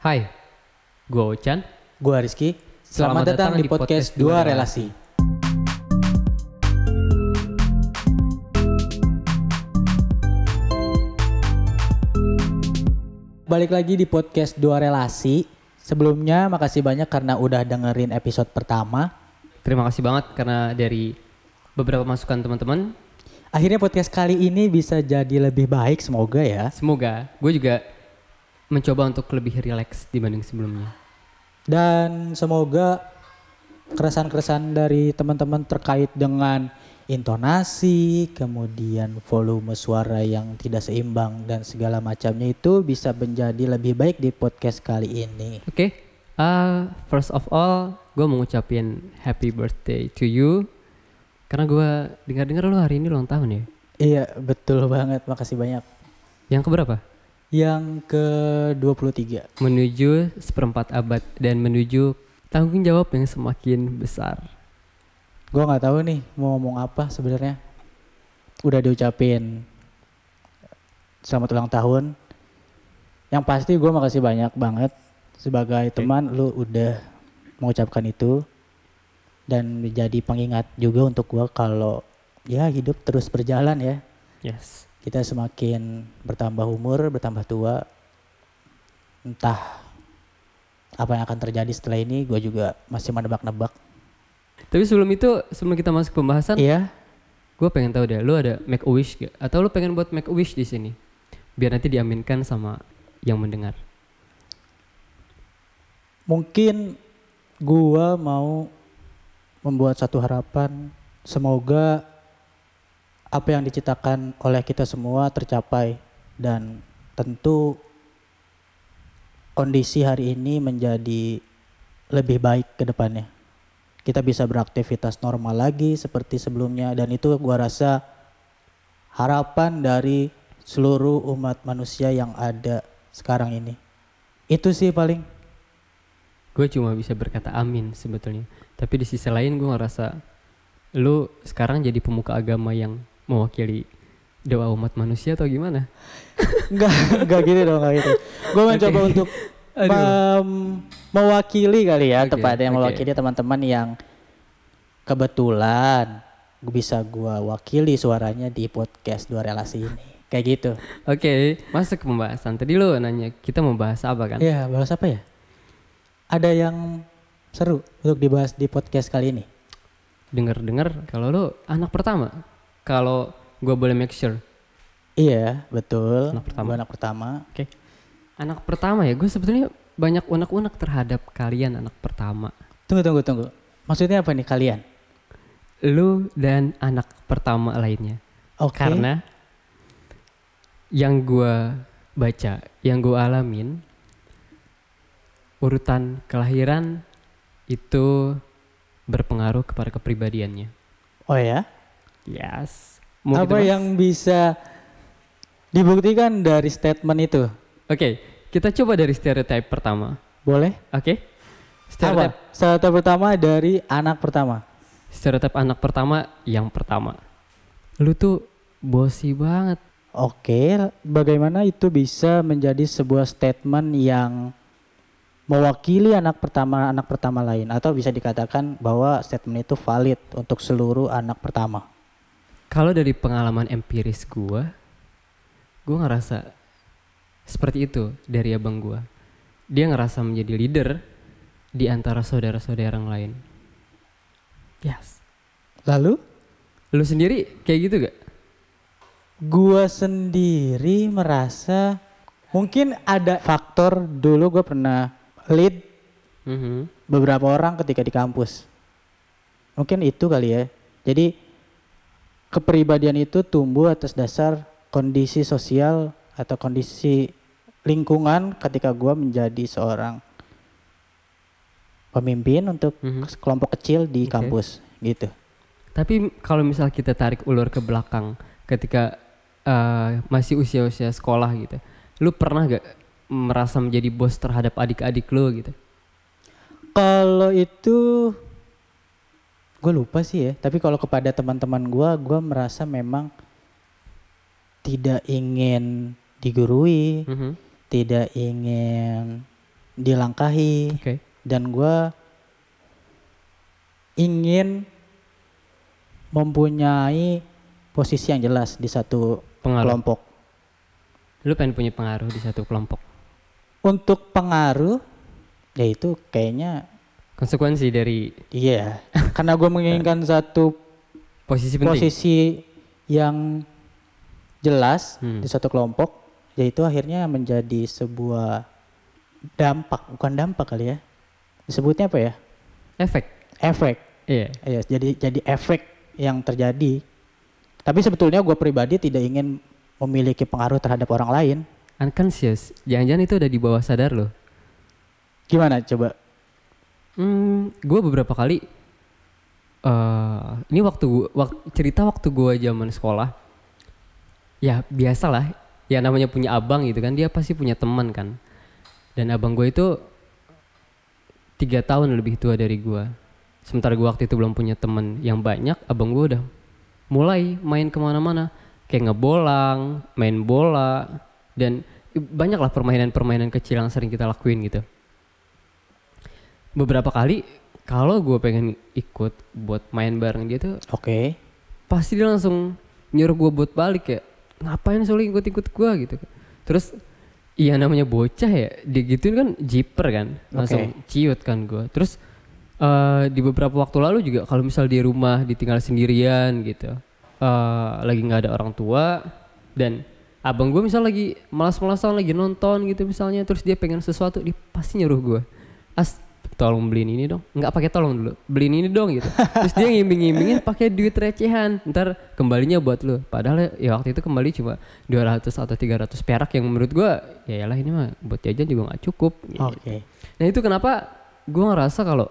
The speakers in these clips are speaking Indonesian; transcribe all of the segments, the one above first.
Hai, gue Ochan. Gua Rizky. Selamat, datang, di podcast Dua Relasi. Balik lagi di podcast Dua Relasi. Sebelumnya makasih banyak karena udah dengerin episode pertama. Terima kasih banget karena dari beberapa masukan teman-teman. Akhirnya podcast kali ini bisa jadi lebih baik semoga ya. Semoga gue juga mencoba untuk lebih rileks dibanding sebelumnya. Dan semoga keresahan-keresahan dari teman-teman terkait dengan intonasi, kemudian volume suara yang tidak seimbang dan segala macamnya itu bisa menjadi lebih baik di podcast kali ini. Oke, uh, first of all, gue mau ngucapin happy birthday to you. Karena gue dengar-dengar lu hari ini ulang tahun ya. Iya, betul banget. Makasih banyak. Yang keberapa? Yang ke-23. Menuju seperempat abad dan menuju tanggung jawab yang semakin besar. Gue nggak tahu nih mau ngomong apa sebenarnya. Udah diucapin selamat ulang tahun. Yang pasti gue makasih banyak banget sebagai teman lu udah mengucapkan itu dan menjadi pengingat juga untuk gue kalau ya hidup terus berjalan ya. Yes. Kita semakin bertambah umur, bertambah tua. Entah apa yang akan terjadi setelah ini, gue juga masih menebak-nebak. Tapi sebelum itu, sebelum kita masuk pembahasan, Iya, gue pengen tahu deh, lu ada make a wish gak? Atau lu pengen buat make a wish di sini? Biar nanti diaminkan sama yang mendengar. mungkin gua mau membuat satu harapan semoga apa yang diciptakan oleh kita semua tercapai dan tentu kondisi hari ini menjadi lebih baik ke depannya. Kita bisa beraktivitas normal lagi seperti sebelumnya dan itu gua rasa harapan dari seluruh umat manusia yang ada sekarang ini. Itu sih paling Gue cuma bisa berkata amin sebetulnya. Tapi di sisi lain gue ngerasa lu sekarang jadi pemuka agama yang mewakili doa umat manusia atau gimana? Enggak, enggak gitu dong, enggak gitu. Gue mencoba Oke. untuk mem- mewakili kali ya, Oke, tepatnya oke. mewakili teman-teman yang kebetulan gue bisa gua wakili suaranya di podcast dua relasi ini. Kayak gitu. Oke, masuk ke pembahasan. Tadi lu nanya kita mau bahas apa kan? Iya, bahas apa ya? Ada yang seru untuk dibahas di podcast kali ini. Dengar-dengar kalau lu anak pertama. Kalau gue boleh make sure. Iya, betul. Anak pertama. Gua anak pertama. Oke. Anak pertama ya, gue sebetulnya banyak unek-unek terhadap kalian anak pertama. Tunggu, tunggu, tunggu. Maksudnya apa nih kalian? Lu dan anak pertama lainnya. Oke. Karena yang gua baca, yang gua alamin, urutan kelahiran itu berpengaruh kepada kepribadiannya. Oh ya? Yes. Mau apa yang bisa dibuktikan dari statement itu? Oke, kita coba dari stereotip pertama. Boleh? Oke? Apa? Stereotip, Stereotip pertama dari anak pertama. stereotip anak pertama yang pertama. Lu tuh bosi banget. Oke, bagaimana itu bisa menjadi sebuah statement yang mewakili anak pertama anak pertama lain atau bisa dikatakan bahwa statement itu valid untuk seluruh anak pertama. Kalau dari pengalaman empiris gua, gua ngerasa seperti itu dari abang gua. Dia ngerasa menjadi leader di antara saudara-saudara yang lain. Yes. Lalu Lu sendiri kayak gitu gak? gua sendiri merasa mungkin ada faktor dulu gue pernah lead Mhm. beberapa orang ketika di kampus. Mungkin itu kali ya. Jadi kepribadian itu tumbuh atas dasar kondisi sosial atau kondisi lingkungan ketika gua menjadi seorang pemimpin untuk Mhm. kelompok kecil di Oke. kampus gitu. Tapi kalau misal kita tarik ulur ke belakang ketika eh, masih usia-usia sekolah gitu. Lu pernah gak merasa menjadi bos terhadap adik-adik lu gitu? Kalau itu gue lupa sih ya. Tapi kalau kepada teman-teman gua, gua merasa memang tidak ingin digurui, Mhm. tidak ingin dilangkahi Oke. dan gue ingin mempunyai posisi yang jelas di satu Pengaruh. kelompok. Lu pengen punya pengaruh di satu kelompok. Untuk pengaruh, ya itu kayaknya Konsekuensi dari iya. Karena gue menginginkan satu posisi penting. posisi yang jelas Hmm. di satu kelompok, yaitu akhirnya menjadi sebuah dampak, bukan dampak kali ya. Disebutnya apa ya? Efek. Efek. Iya. Iya, jadi jadi efek yang terjadi. Tapi sebetulnya gue pribadi tidak ingin memiliki pengaruh terhadap orang lain. Unconscious. Jangan-jangan itu udah di bawah sadar lo. Gimana coba? Hmm, gue beberapa kali eh ini waktu gua- wak- cerita waktu gue zaman sekolah. Ya biasalah, ya namanya punya abang gitu kan, dia pasti punya teman kan. Dan abang gue itu tiga tahun lebih tua dari gue. Sementara gue waktu itu belum punya teman yang banyak, abang gue udah mulai main ke mana-mana, kayak ngebolang, main bola, dan banyaklah permainan-permainan kecil yang sering kita lakuin gitu beberapa kali kalau gue pengen ikut buat main bareng dia tuh Oke. pasti dia langsung nyuruh gue buat balik ya ngapain soalnya ikut-ikut gue gitu terus iya namanya bocah ya dia gituin kan jiper kan langsung ciut kan gue terus eh, di beberapa waktu lalu juga kalau misal di rumah ditinggal sendirian gitu eh, lagi nggak ada orang tua dan abang gue misal lagi malas-malasan lagi nonton gitu misalnya terus dia pengen sesuatu dia pasti nyuruh gue as tolong beliin ini dong. Nggak pakai tolong dulu beliin ini dong gitu. Terus dia ngimbing-ngimbingin pakai duit recehan. Ntar kembalinya buat lu. Padahal ya waktu itu kembali cuma 200 atau 300 perak yang menurut gua ya lah ini mah buat jajan juga nggak cukup. Gitu. Oke. nah itu kenapa gua ngerasa kalau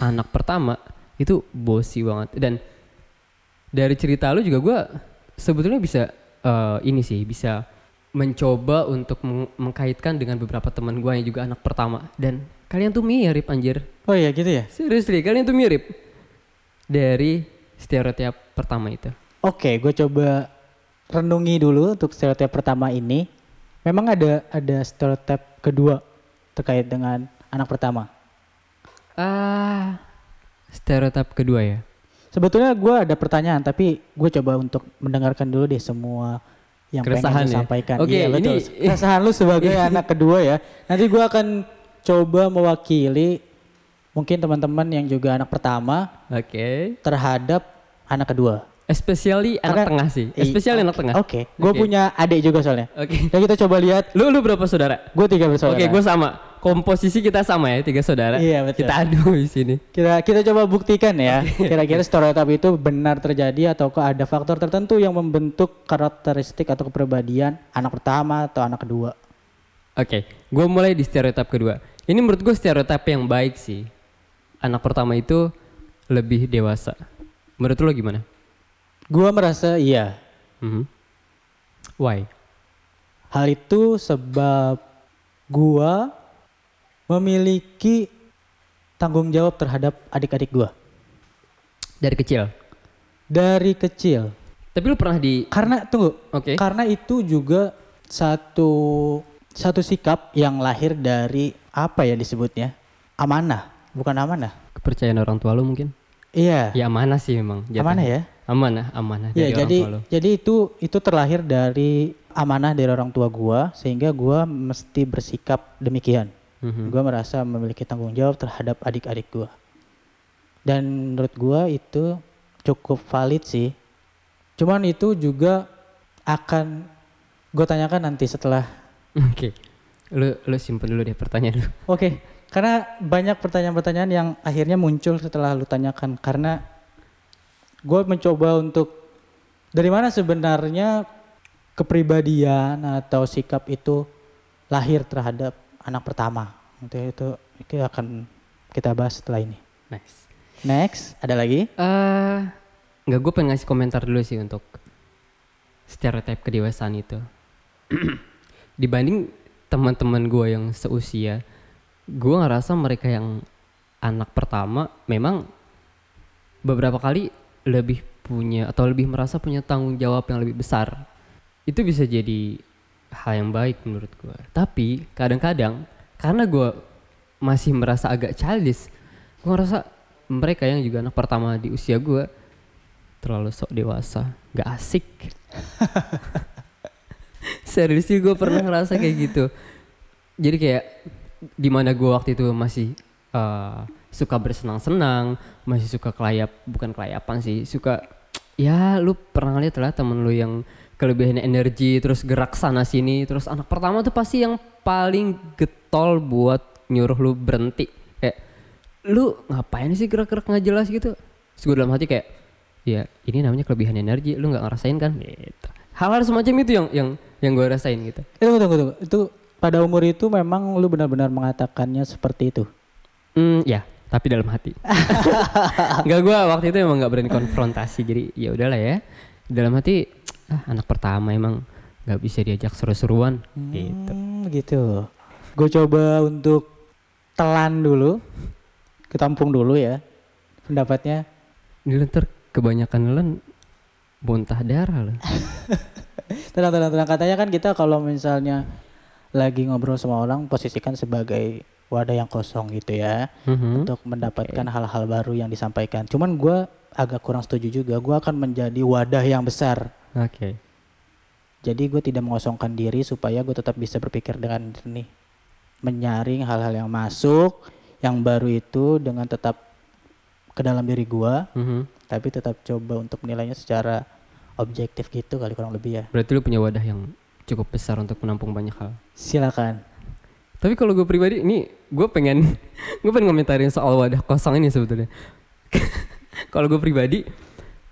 anak pertama itu bosi banget. Dan dari cerita lu juga gua sebetulnya bisa eh, ini sih bisa mencoba untuk meng- mengkaitkan dengan beberapa teman gua yang juga anak pertama dan kalian tuh mirip anjir Oh iya gitu ya. Seriously, kalian tuh mirip dari stereotip pertama itu. Oke, gue coba renungi dulu untuk stereotip pertama ini. Memang ada ada stereotip kedua terkait dengan anak pertama. Ah, stereotip kedua ya. Sebetulnya gue ada pertanyaan, tapi gue coba untuk mendengarkan dulu deh semua yang Keresahan pengen ya? disampaikan. Oke, iya, betul. ini- Keresahan lu sebagai anak kedua ya. Nanti gue akan coba mewakili mungkin teman-teman yang juga anak pertama Oke. terhadap anak kedua. Especially anak Karena- tengah sih. Especially anak tengah. Oke, gue Oke. punya adik juga soalnya. Oke. Ya kita coba lihat. Lu lu berapa saudara? Gue tiga bersaudara. Oke, gue sama. Komposisi kita sama ya, tiga saudara. Iya, betul. Kita adu di sini. Kita kita coba buktikan ya. Kira-kira stereotip itu benar terjadi ataukah ada faktor tertentu yang membentuk karakteristik atau kepribadian anak pertama atau anak kedua. Oke, gue mulai di stereotip kedua. Ini menurut gue stereotip yang baik sih. Anak pertama itu lebih dewasa. Menurut lo gimana? Gua merasa iya. Mhm. Why? Hal itu sebab gua memiliki tanggung jawab terhadap adik-adik gua Dari kecil. dari kecil. Tapi lu pernah di Karena tunggu, Oke. karena itu juga satu satu sikap yang lahir dari apa ya disebutnya? Amanah, bukan amanah. kepercayaan orang tua lu mungkin? Iya. Ya amanah sih emang. jatuhnya. Amanah ya? Amanah, amanah Ya, dari orang jadi tua lu. jadi itu itu terlahir dari amanah dari orang tua gua sehingga gua mesti bersikap demikian. Mhm. Gua merasa memiliki tanggung jawab terhadap adik-adik gua. Dan menurut gua itu cukup valid sih. Cuman itu juga akan gue tanyakan nanti setelah. Oke. Lu lu simpen dulu deh pertanyaan lu. Oke, karena banyak pertanyaan-pertanyaan yang akhirnya muncul setelah lu tanyakan karena gue mencoba untuk dari mana sebenarnya kepribadian atau sikap itu lahir terhadap anak pertama. Itu itu, itu akan kita bahas setelah ini. Nice. Next, ada lagi? Eh, nggak gue pengen ngasih komentar dulu sih untuk stereotip kedewasaan itu. Dibanding teman-teman gue yang seusia, gue ngerasa mereka yang anak pertama memang beberapa kali lebih punya atau lebih merasa punya tanggung jawab yang lebih besar. Itu bisa jadi hal yang baik menurut gue. Tapi kadang-kadang karena gue masih merasa agak childish gue ngerasa mereka yang juga anak pertama di usia gue terlalu sok dewasa gak asik serius sih gue pernah ngerasa kayak gitu jadi kayak di mana gue waktu itu masih uh, suka bersenang-senang masih suka kelayap bukan kelayapan sih suka ya lu pernah lihat lah temen lu yang kelebihan energi terus gerak sana sini. Terus anak pertama tuh pasti yang paling getol buat nyuruh lu berhenti. Kayak lu ngapain sih gerak-gerak nggak jelas gitu? Terus gue dalam hati kayak ya ini namanya kelebihan energi lu nggak ngerasain kan? Gitu. Hal-hal semacam itu yang yang yang gue rasain gitu. Eh, tunggu, tunggu, tunggu. Itu pada umur itu memang lu benar-benar mengatakannya seperti itu. hmm ya tapi dalam hati. Nggak gue waktu itu emang nggak berani konfrontasi jadi ya udahlah ya. Dalam hati ah anak pertama emang nggak bisa diajak seru-seruan gitu Hmm, gitu. Gue coba untuk telan dulu, ketampung dulu ya pendapatnya. Ini ntar kebanyakan nelen muntah darah loh. Tenang, tenang, tenang. Katanya kan kita kalau misalnya lagi ngobrol sama orang, posisikan sebagai wadah yang kosong gitu ya, Mhm. untuk mendapatkan hal-hal baru yang disampaikan. Cuman gue agak kurang setuju juga. Gue akan menjadi wadah yang besar. Oke. Jadi gue tidak mengosongkan diri supaya gue tetap bisa berpikir dengan jernih, menyaring hal-hal yang masuk, yang baru itu dengan tetap ke dalam diri gue, Mhm. tapi tetap coba untuk menilainya secara objektif gitu kali kurang lebih ya. Berarti lu punya wadah yang cukup besar untuk menampung banyak hal. Silakan. Tapi kalau gue pribadi, ini gue pengen gue pengen ngomentarin soal wadah kosong ini sebetulnya. kalau gue pribadi,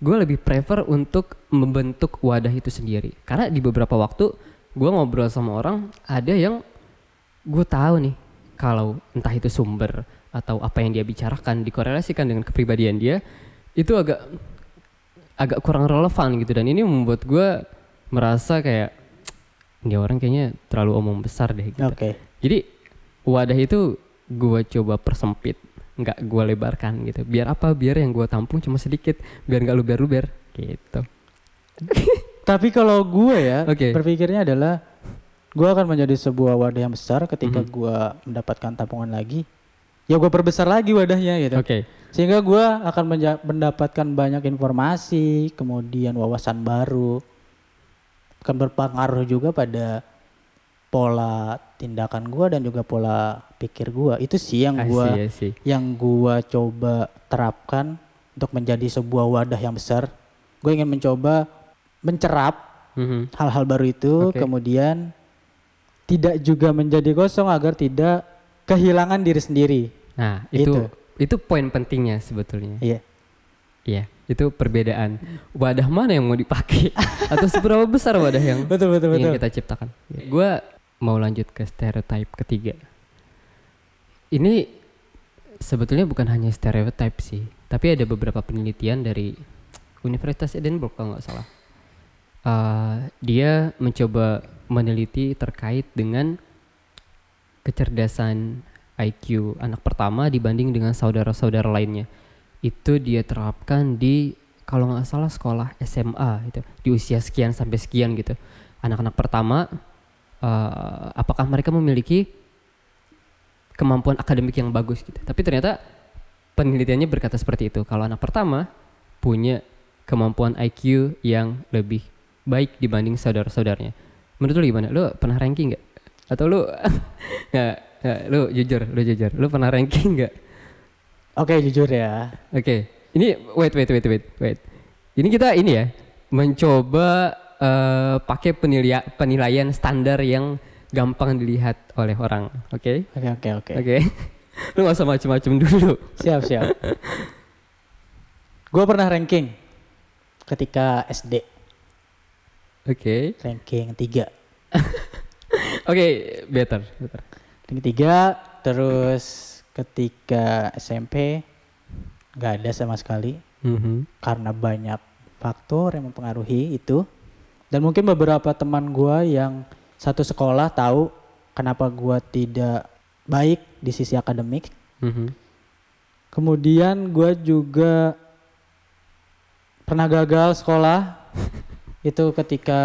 gue lebih prefer untuk membentuk wadah itu sendiri. Karena di beberapa waktu gue ngobrol sama orang, ada yang gue tahu nih kalau entah itu sumber atau apa yang dia bicarakan dikorelasikan dengan kepribadian dia, itu agak agak kurang relevan gitu dan ini membuat gue merasa kayak ini orang kayaknya terlalu omong besar deh gitu. Oke. Jadi wadah itu gue coba persempit, nggak gue lebarkan gitu. Biar apa? Biar yang gue tampung cuma sedikit, biar nggak luber-luber gitu. Tapi kalau gue ya Oke. berpikirnya adalah gue akan menjadi sebuah wadah yang besar ketika Mhm. gue mendapatkan tampungan lagi. Ya gue perbesar lagi wadahnya gitu. Oke. Sehingga gue akan mendapatkan banyak informasi, kemudian wawasan baru, akan berpengaruh juga pada pola tindakan gue dan juga pola pikir gue. Itu sih yang I gue see, I see. yang gue coba terapkan untuk menjadi sebuah wadah yang besar. Gue ingin mencoba mencerap Mhm. hal-hal baru itu, Oke. kemudian tidak juga menjadi kosong agar tidak kehilangan diri sendiri. Nah itu Itu. itu poin pentingnya sebetulnya. Iya. Iya. Itu perbedaan wadah mana yang mau dipakai atau seberapa besar wadah yang Betul betul ingin betul. kita ciptakan. Gue mau lanjut ke stereotype ketiga. Ini sebetulnya bukan hanya stereotype sih, tapi ada beberapa penelitian dari Universitas Edinburgh kalau nggak salah. Uh, dia mencoba meneliti terkait dengan kecerdasan IQ anak pertama dibanding dengan saudara-saudara lainnya. Itu dia terapkan di kalau nggak salah sekolah SMA gitu di usia sekian sampai sekian gitu. Anak-anak pertama eh, apakah mereka memiliki kemampuan akademik yang bagus gitu. Tapi ternyata penelitiannya berkata seperti itu. Kalau anak pertama punya kemampuan IQ yang lebih baik dibanding saudara-saudaranya. Menurut lu gimana? Lu pernah ranking nggak? Atau lu nggak? nggak, lu jujur, lu jujur. Lu pernah ranking nggak? Oke jujur ya. Oke, ini wait wait wait wait wait. Ini kita ini ya mencoba eh, pakai penilaian penilaian standar yang gampang dilihat oleh orang. Oke, Oke oke oke. oke. Lu gak usah macem-macem dulu. Siap siap. Gue pernah ranking ketika SD Oke, ranking 3 oke, better, better. ranking 3 terus ketika SMP nggak ada sama sekali Mhm. karena banyak faktor yang mempengaruhi itu dan mungkin beberapa teman gua yang satu sekolah tahu kenapa gua tidak baik di sisi akademik Mhm. kemudian gua juga pernah gagal sekolah itu ketika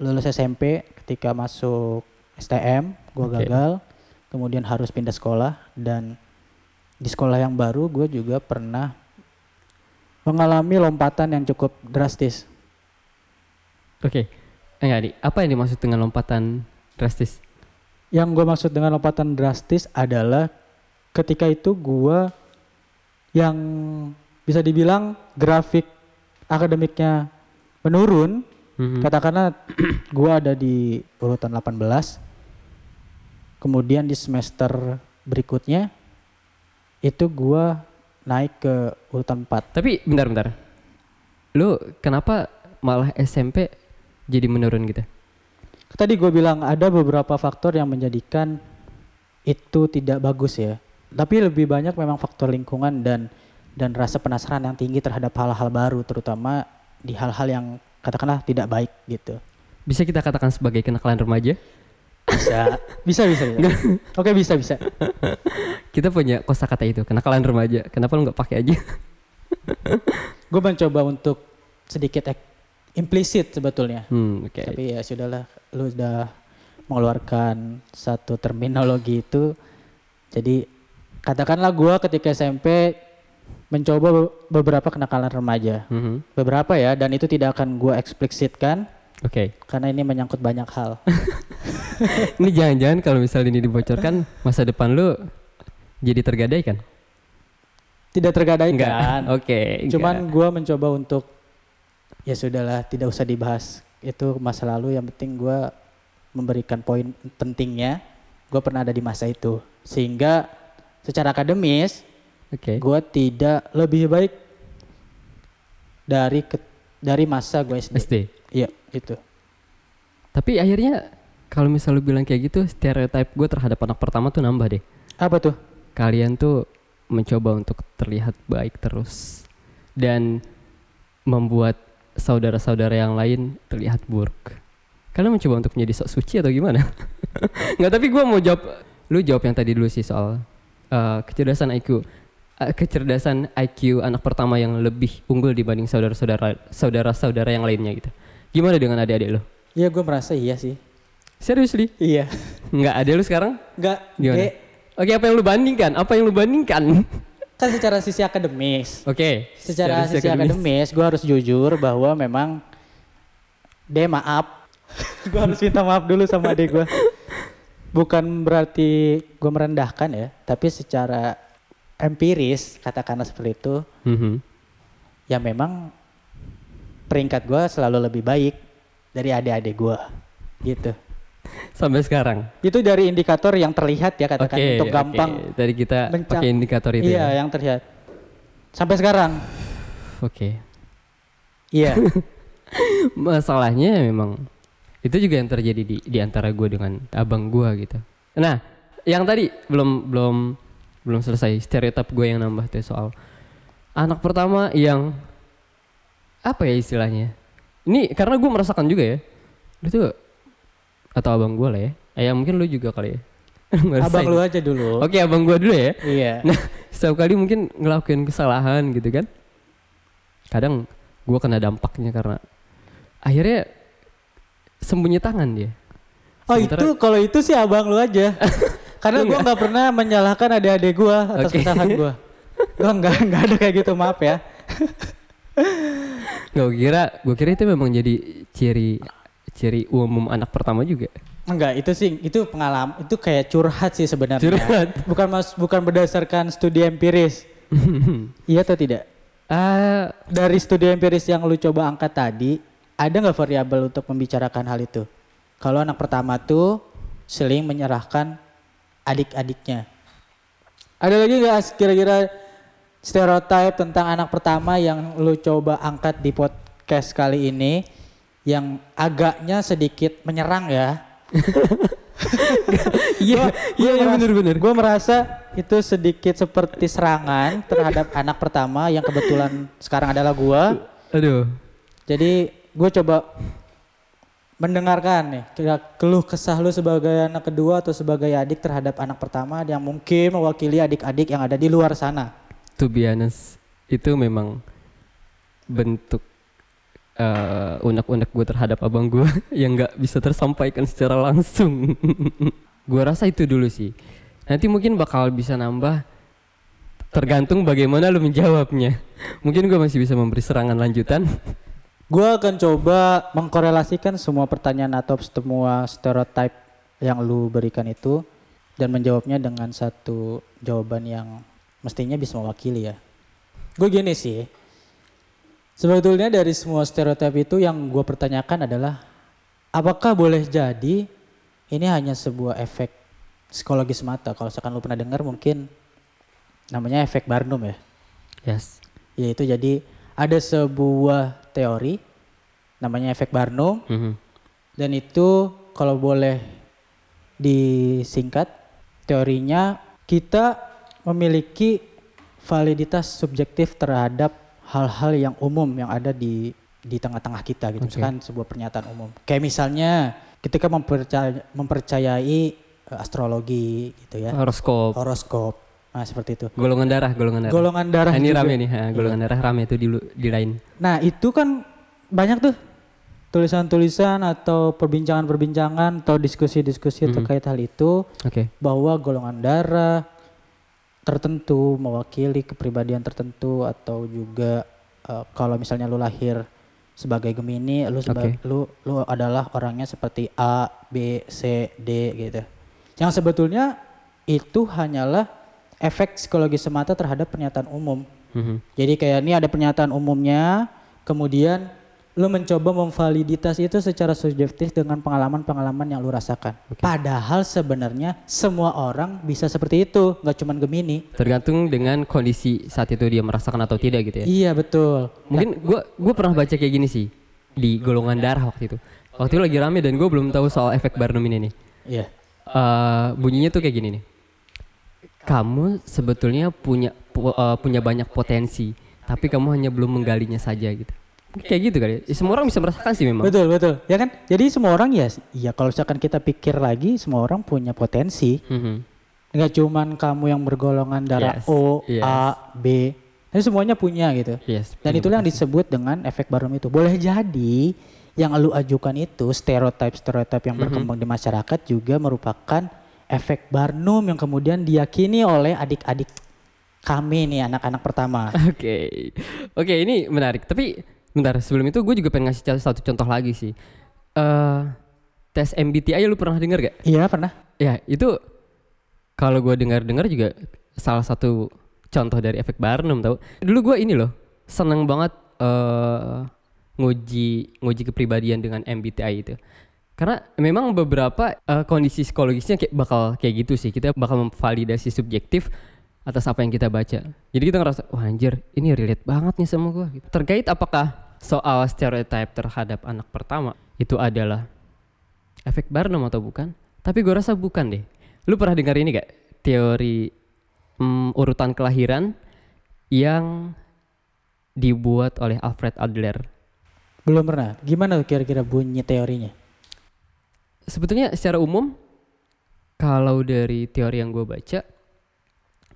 lulus SMP ketika masuk STM gua Oke. gagal kemudian harus pindah sekolah dan di sekolah yang baru gue juga pernah mengalami lompatan yang cukup drastis. Oke. Enggak, Di. Apa yang dimaksud dengan lompatan drastis? Yang gue maksud dengan lompatan drastis adalah ketika itu gue yang bisa dibilang grafik akademiknya menurun, Mhm. katakanlah gue ada di urutan 18, kemudian di semester berikutnya itu gue naik ke urutan 4. Tapi bentar-bentar. Lu kenapa malah SMP jadi menurun gitu? Tadi gue bilang ada beberapa faktor yang menjadikan itu tidak bagus ya. Tapi lebih banyak memang faktor lingkungan dan dan rasa penasaran yang tinggi terhadap hal-hal baru, terutama di hal-hal yang katakanlah tidak baik gitu. Bisa kita katakan sebagai kenakalan remaja? Bisa, bisa, bisa. bisa. Oke bisa, bisa. Kita punya kosakata itu, kenakalan remaja. Kenapa lu nggak pakai aja? Gue mencoba untuk sedikit ek- implisit sebetulnya. Hmm, oke. Tapi ya sudahlah, lu sudah mengeluarkan satu terminologi itu. Jadi katakanlah gua ketika SMP mencoba be- beberapa kenakalan remaja. Mhm. Beberapa ya, dan itu tidak akan gua eksplisitkan Oke. karena ini menyangkut banyak hal. Ini jangan-jangan kalau misalnya ini dibocorkan masa depan lu jadi tergadaikan? Tidak tergadaikan. Oke. Cuman enggak. gua mencoba untuk ya sudahlah, tidak usah dibahas. Itu masa lalu yang penting gua memberikan poin pentingnya. Gua pernah ada di masa itu. Sehingga secara akademis Oke. gue tidak lebih baik dari ke- dari masa gue SD. SD. Iya itu. Tapi akhirnya kalau misal lu bilang kayak gitu, stereotype gue terhadap anak pertama tuh nambah deh. Apa tuh? Kalian tuh mencoba untuk terlihat baik terus dan membuat saudara-saudara yang lain terlihat buruk. Kalian mencoba untuk menjadi sok suci atau gimana? Nggak, tapi gue mau jawab. Lu jawab yang tadi dulu sih soal uh, kecerdasan IQ. Uh, kecerdasan IQ anak pertama yang lebih unggul dibanding saudara-saudara saudara-saudara yang lainnya gitu. Gimana dengan adik-adik lo? Iya gue merasa iya sih. Serius li? Iya. Nggak ada lu sekarang? Enggak. Gimana? Oke, apa yang lu bandingkan? Apa yang lu bandingkan? kan secara sisi akademis. Oke. Secara sisi akademis, gue harus jujur bahwa memang deh maaf. gue harus minta maaf dulu sama adik gue. Bukan berarti gue merendahkan ya, tapi secara empiris katakanlah seperti itu, Mhm. ya memang peringkat gue selalu lebih baik dari adik-adik gue gitu Sampai sekarang. itu dari indikator yang terlihat ya katakan untuk oke. gampang Tadi kita mencang- pakai indikator itu iya ya. yang terlihat sampai sekarang Oke. iya Masalahnya memang itu juga yang terjadi di di antara gue dengan abang gue gitu. Nah, yang tadi belum belum belum selesai stereotip gue yang nambah tuh soal anak pertama yang apa ya istilahnya? Ini karena gue merasakan juga ya. Tuh atau abang gue lah ya. Eh, ya mungkin lu juga kali ya. abang lu aja dulu Oke, abang gue dulu ya. iya Nah, setiap kali mungkin ngelakuin kesalahan gitu kan. Kadang gue kena dampaknya karena akhirnya sembunyi tangan dia. oh Sementara- itu kalau itu sih abang lu aja karena gue nggak pernah menyalahkan adik-adik gue atas Oke. kesalahan gue gue nggak nggak ada kayak gitu maaf ya Nggak gue kira, gue kira itu memang jadi ciri ciri umum anak pertama juga. Enggak, itu sih itu pengalaman itu kayak curhat sih sebenarnya. Curhat. Bukan mas bukan berdasarkan studi empiris. iya atau tidak? Ah, Dari studi empiris yang lu coba angkat tadi, ada nggak variabel untuk membicarakan hal itu? Kalau anak pertama tuh seling menyerahkan adik-adiknya. Ada lagi nggak kira-kira stereotip tentang anak pertama yang lu coba angkat di podcast kali ini yang agaknya sedikit menyerang ya? iya, iya, iya bener-bener. Gue merasa itu sedikit seperti serangan terhadap anak pertama yang kebetulan sekarang adalah gue. Aduh, Jadi gue coba mendengarkan nih kira keluh kesah lu sebagai anak kedua atau sebagai adik terhadap anak pertama yang mungkin mewakili adik-adik yang ada di luar sana. to be honest, itu memang bentuk eh, unek-unek gue terhadap abang gue yang nggak bisa tersampaikan secara langsung. gue rasa itu dulu sih. Nanti mungkin bakal bisa nambah tergantung bagaimana lu menjawabnya. Mungkin gue masih bisa memberi serangan lanjutan. Gue akan coba mengkorelasikan semua pertanyaan atau semua stereotype yang lu berikan itu dan menjawabnya dengan satu jawaban yang mestinya bisa mewakili ya. Gue gini sih, sebetulnya dari semua stereotype itu yang gue pertanyakan adalah apakah boleh jadi ini hanya sebuah efek psikologi semata? Kalau misalkan lu pernah dengar mungkin namanya efek Barnum ya. Yes. Yaitu jadi ada sebuah teori namanya efek Barnum Mhm. dan itu kalau boleh disingkat teorinya kita memiliki validitas subjektif terhadap hal-hal yang umum yang ada di di tengah-tengah kita gitu. Oke. Misalkan sebuah pernyataan umum. Kayak misalnya ketika mempercaya, mempercayai eh, astrologi gitu ya, Horoskop, horoskop. Nah, seperti itu. golongan darah, golongan darah. Golongan darah Ah, ini juga. rame nih, ha, golongan darah rame tuh di di lain. Nah itu kan banyak tuh tulisan-tulisan atau perbincangan-perbincangan atau diskusi-diskusi Mhm. terkait hal itu Oke. bahwa golongan darah tertentu mewakili kepribadian tertentu atau juga eh, kalau misalnya lu lahir sebagai Gemini lu seba- Oke. lu lu adalah orangnya seperti A, B, C, D gitu. Yang sebetulnya itu hanyalah efek psikologi semata terhadap pernyataan umum. Mhm. Jadi kayak ini ada pernyataan umumnya, kemudian lu mencoba memvaliditas itu secara subjektif dengan pengalaman-pengalaman yang lu rasakan. Padahal sebenarnya semua orang bisa seperti itu, nggak cuman Gemini. Tergantung dengan kondisi saat itu dia merasakan atau tidak gitu ya. Iya betul. Mungkin gua gua pernah baca kayak gini sih di golongan darah waktu itu. Waktu itu lagi rame dan gue belum tahu soal efek Barnum ini nih. Iya. Eh, bunyinya tuh kayak gini nih. Kamu sebetulnya punya pu- eh, punya banyak potensi, tapi kamu hanya belum menggalinya saja gitu. Kayak gitu kali. ya. Semua orang bisa merasakan sih memang. Betul betul. Ya kan? Jadi semua orang ya, ya kalau misalkan kita pikir lagi, semua orang punya potensi. Mhm. Nggak cuman kamu yang bergolongan darah Yes, O, yes. A, B. Tapi semuanya punya gitu. Yes. Dan itulah yang disebut dengan efek Barnum itu. Boleh jadi yang lu ajukan itu stereotip-stereotip yang berkembang di masyarakat juga merupakan efek Barnum yang kemudian diyakini oleh adik-adik kami nih anak-anak pertama. Oke, oke ini menarik. Tapi bentar sebelum itu gue juga pengen ngasih satu contoh lagi sih. eh tes MBTI lu pernah dengar gak? iya pernah? Ya itu kalau gue dengar-dengar juga salah satu contoh dari efek Barnum tau. Dulu gue ini loh seneng banget eh nguji nguji kepribadian dengan MBTI itu. Karena memang beberapa eh, kondisi psikologisnya kayak bakal kayak gitu sih. Kita bakal memvalidasi subjektif atas apa yang kita baca. Jadi kita ngerasa, wah anjir ini relate banget nih sama gue. Terkait apakah soal stereotype terhadap anak pertama itu adalah efek Barnum atau bukan? Tapi gue rasa bukan deh. Lu pernah dengar ini gak? Teori mm, urutan kelahiran yang dibuat oleh Alfred Adler. Belum pernah. Gimana tuh kira-kira bunyi teorinya? Sebetulnya secara umum, kalau dari teori yang gue baca,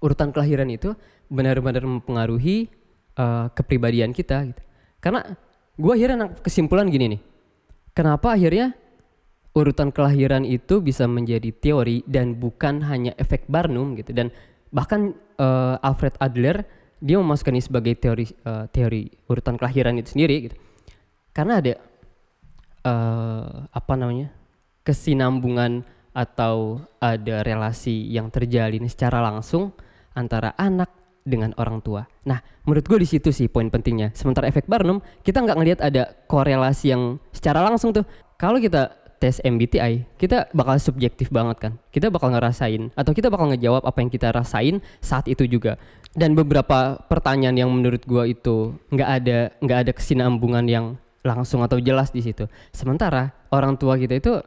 urutan kelahiran itu benar-benar mempengaruhi eh, kepribadian kita. Gitu. Karena gue akhirnya kesimpulan gini nih, kenapa akhirnya urutan kelahiran itu bisa menjadi teori dan bukan hanya efek Barnum gitu dan bahkan eh, Alfred Adler dia memasukkan ini sebagai teori eh, teori urutan kelahiran itu sendiri gitu karena ada eh, apa namanya kesinambungan atau ada relasi yang terjalin secara langsung antara anak dengan orang tua. Nah, menurut gue di situ sih poin pentingnya. Sementara efek Barnum, kita nggak ngelihat ada korelasi yang secara langsung tuh. Kalau kita tes MBTI, kita bakal subjektif banget kan. Kita bakal ngerasain atau kita bakal ngejawab apa yang kita rasain saat itu juga. Dan beberapa pertanyaan yang menurut gua itu nggak ada nggak ada kesinambungan yang langsung atau jelas di situ. Sementara orang tua kita itu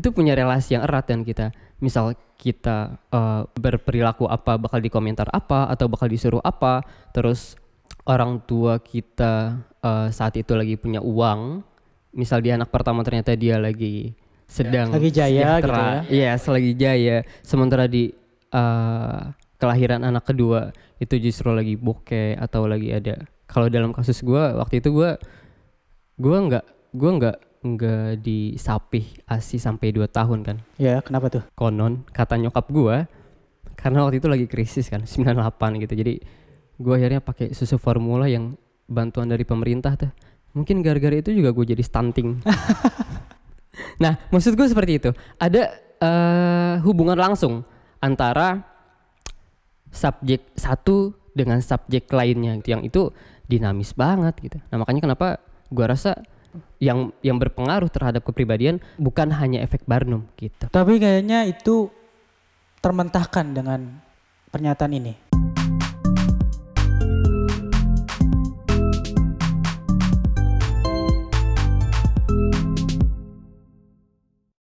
itu punya relasi yang erat dan kita. Misal kita eh, berperilaku apa bakal dikomentar apa atau bakal disuruh apa. Terus orang tua kita eh, saat itu lagi punya uang. Misal dia anak pertama ternyata dia lagi sedang Lagi jaya gitu sejahtera. iya selagi jaya. Sementara di eh, kelahiran anak kedua itu justru lagi bokeh atau lagi ada. Kalau dalam kasus gua waktu itu gua gua nggak gua nggak nggak disapih asi sampai 2 tahun kan? Ya, kenapa tuh? konon kata nyokap gua karena waktu itu lagi krisis kan? 98 gitu. Jadi gua akhirnya pakai susu formula yang bantuan dari pemerintah tuh. Mungkin gara-gara itu juga gue jadi stunting. Nah maksud gue seperti itu. Ada eh, hubungan langsung antara subjek satu dengan subjek lainnya gitu yang itu dinamis banget gitu. Nah makanya kenapa gua rasa yang yang berpengaruh terhadap kepribadian bukan hanya efek Barnum gitu Tapi kayaknya itu termentahkan dengan pernyataan ini.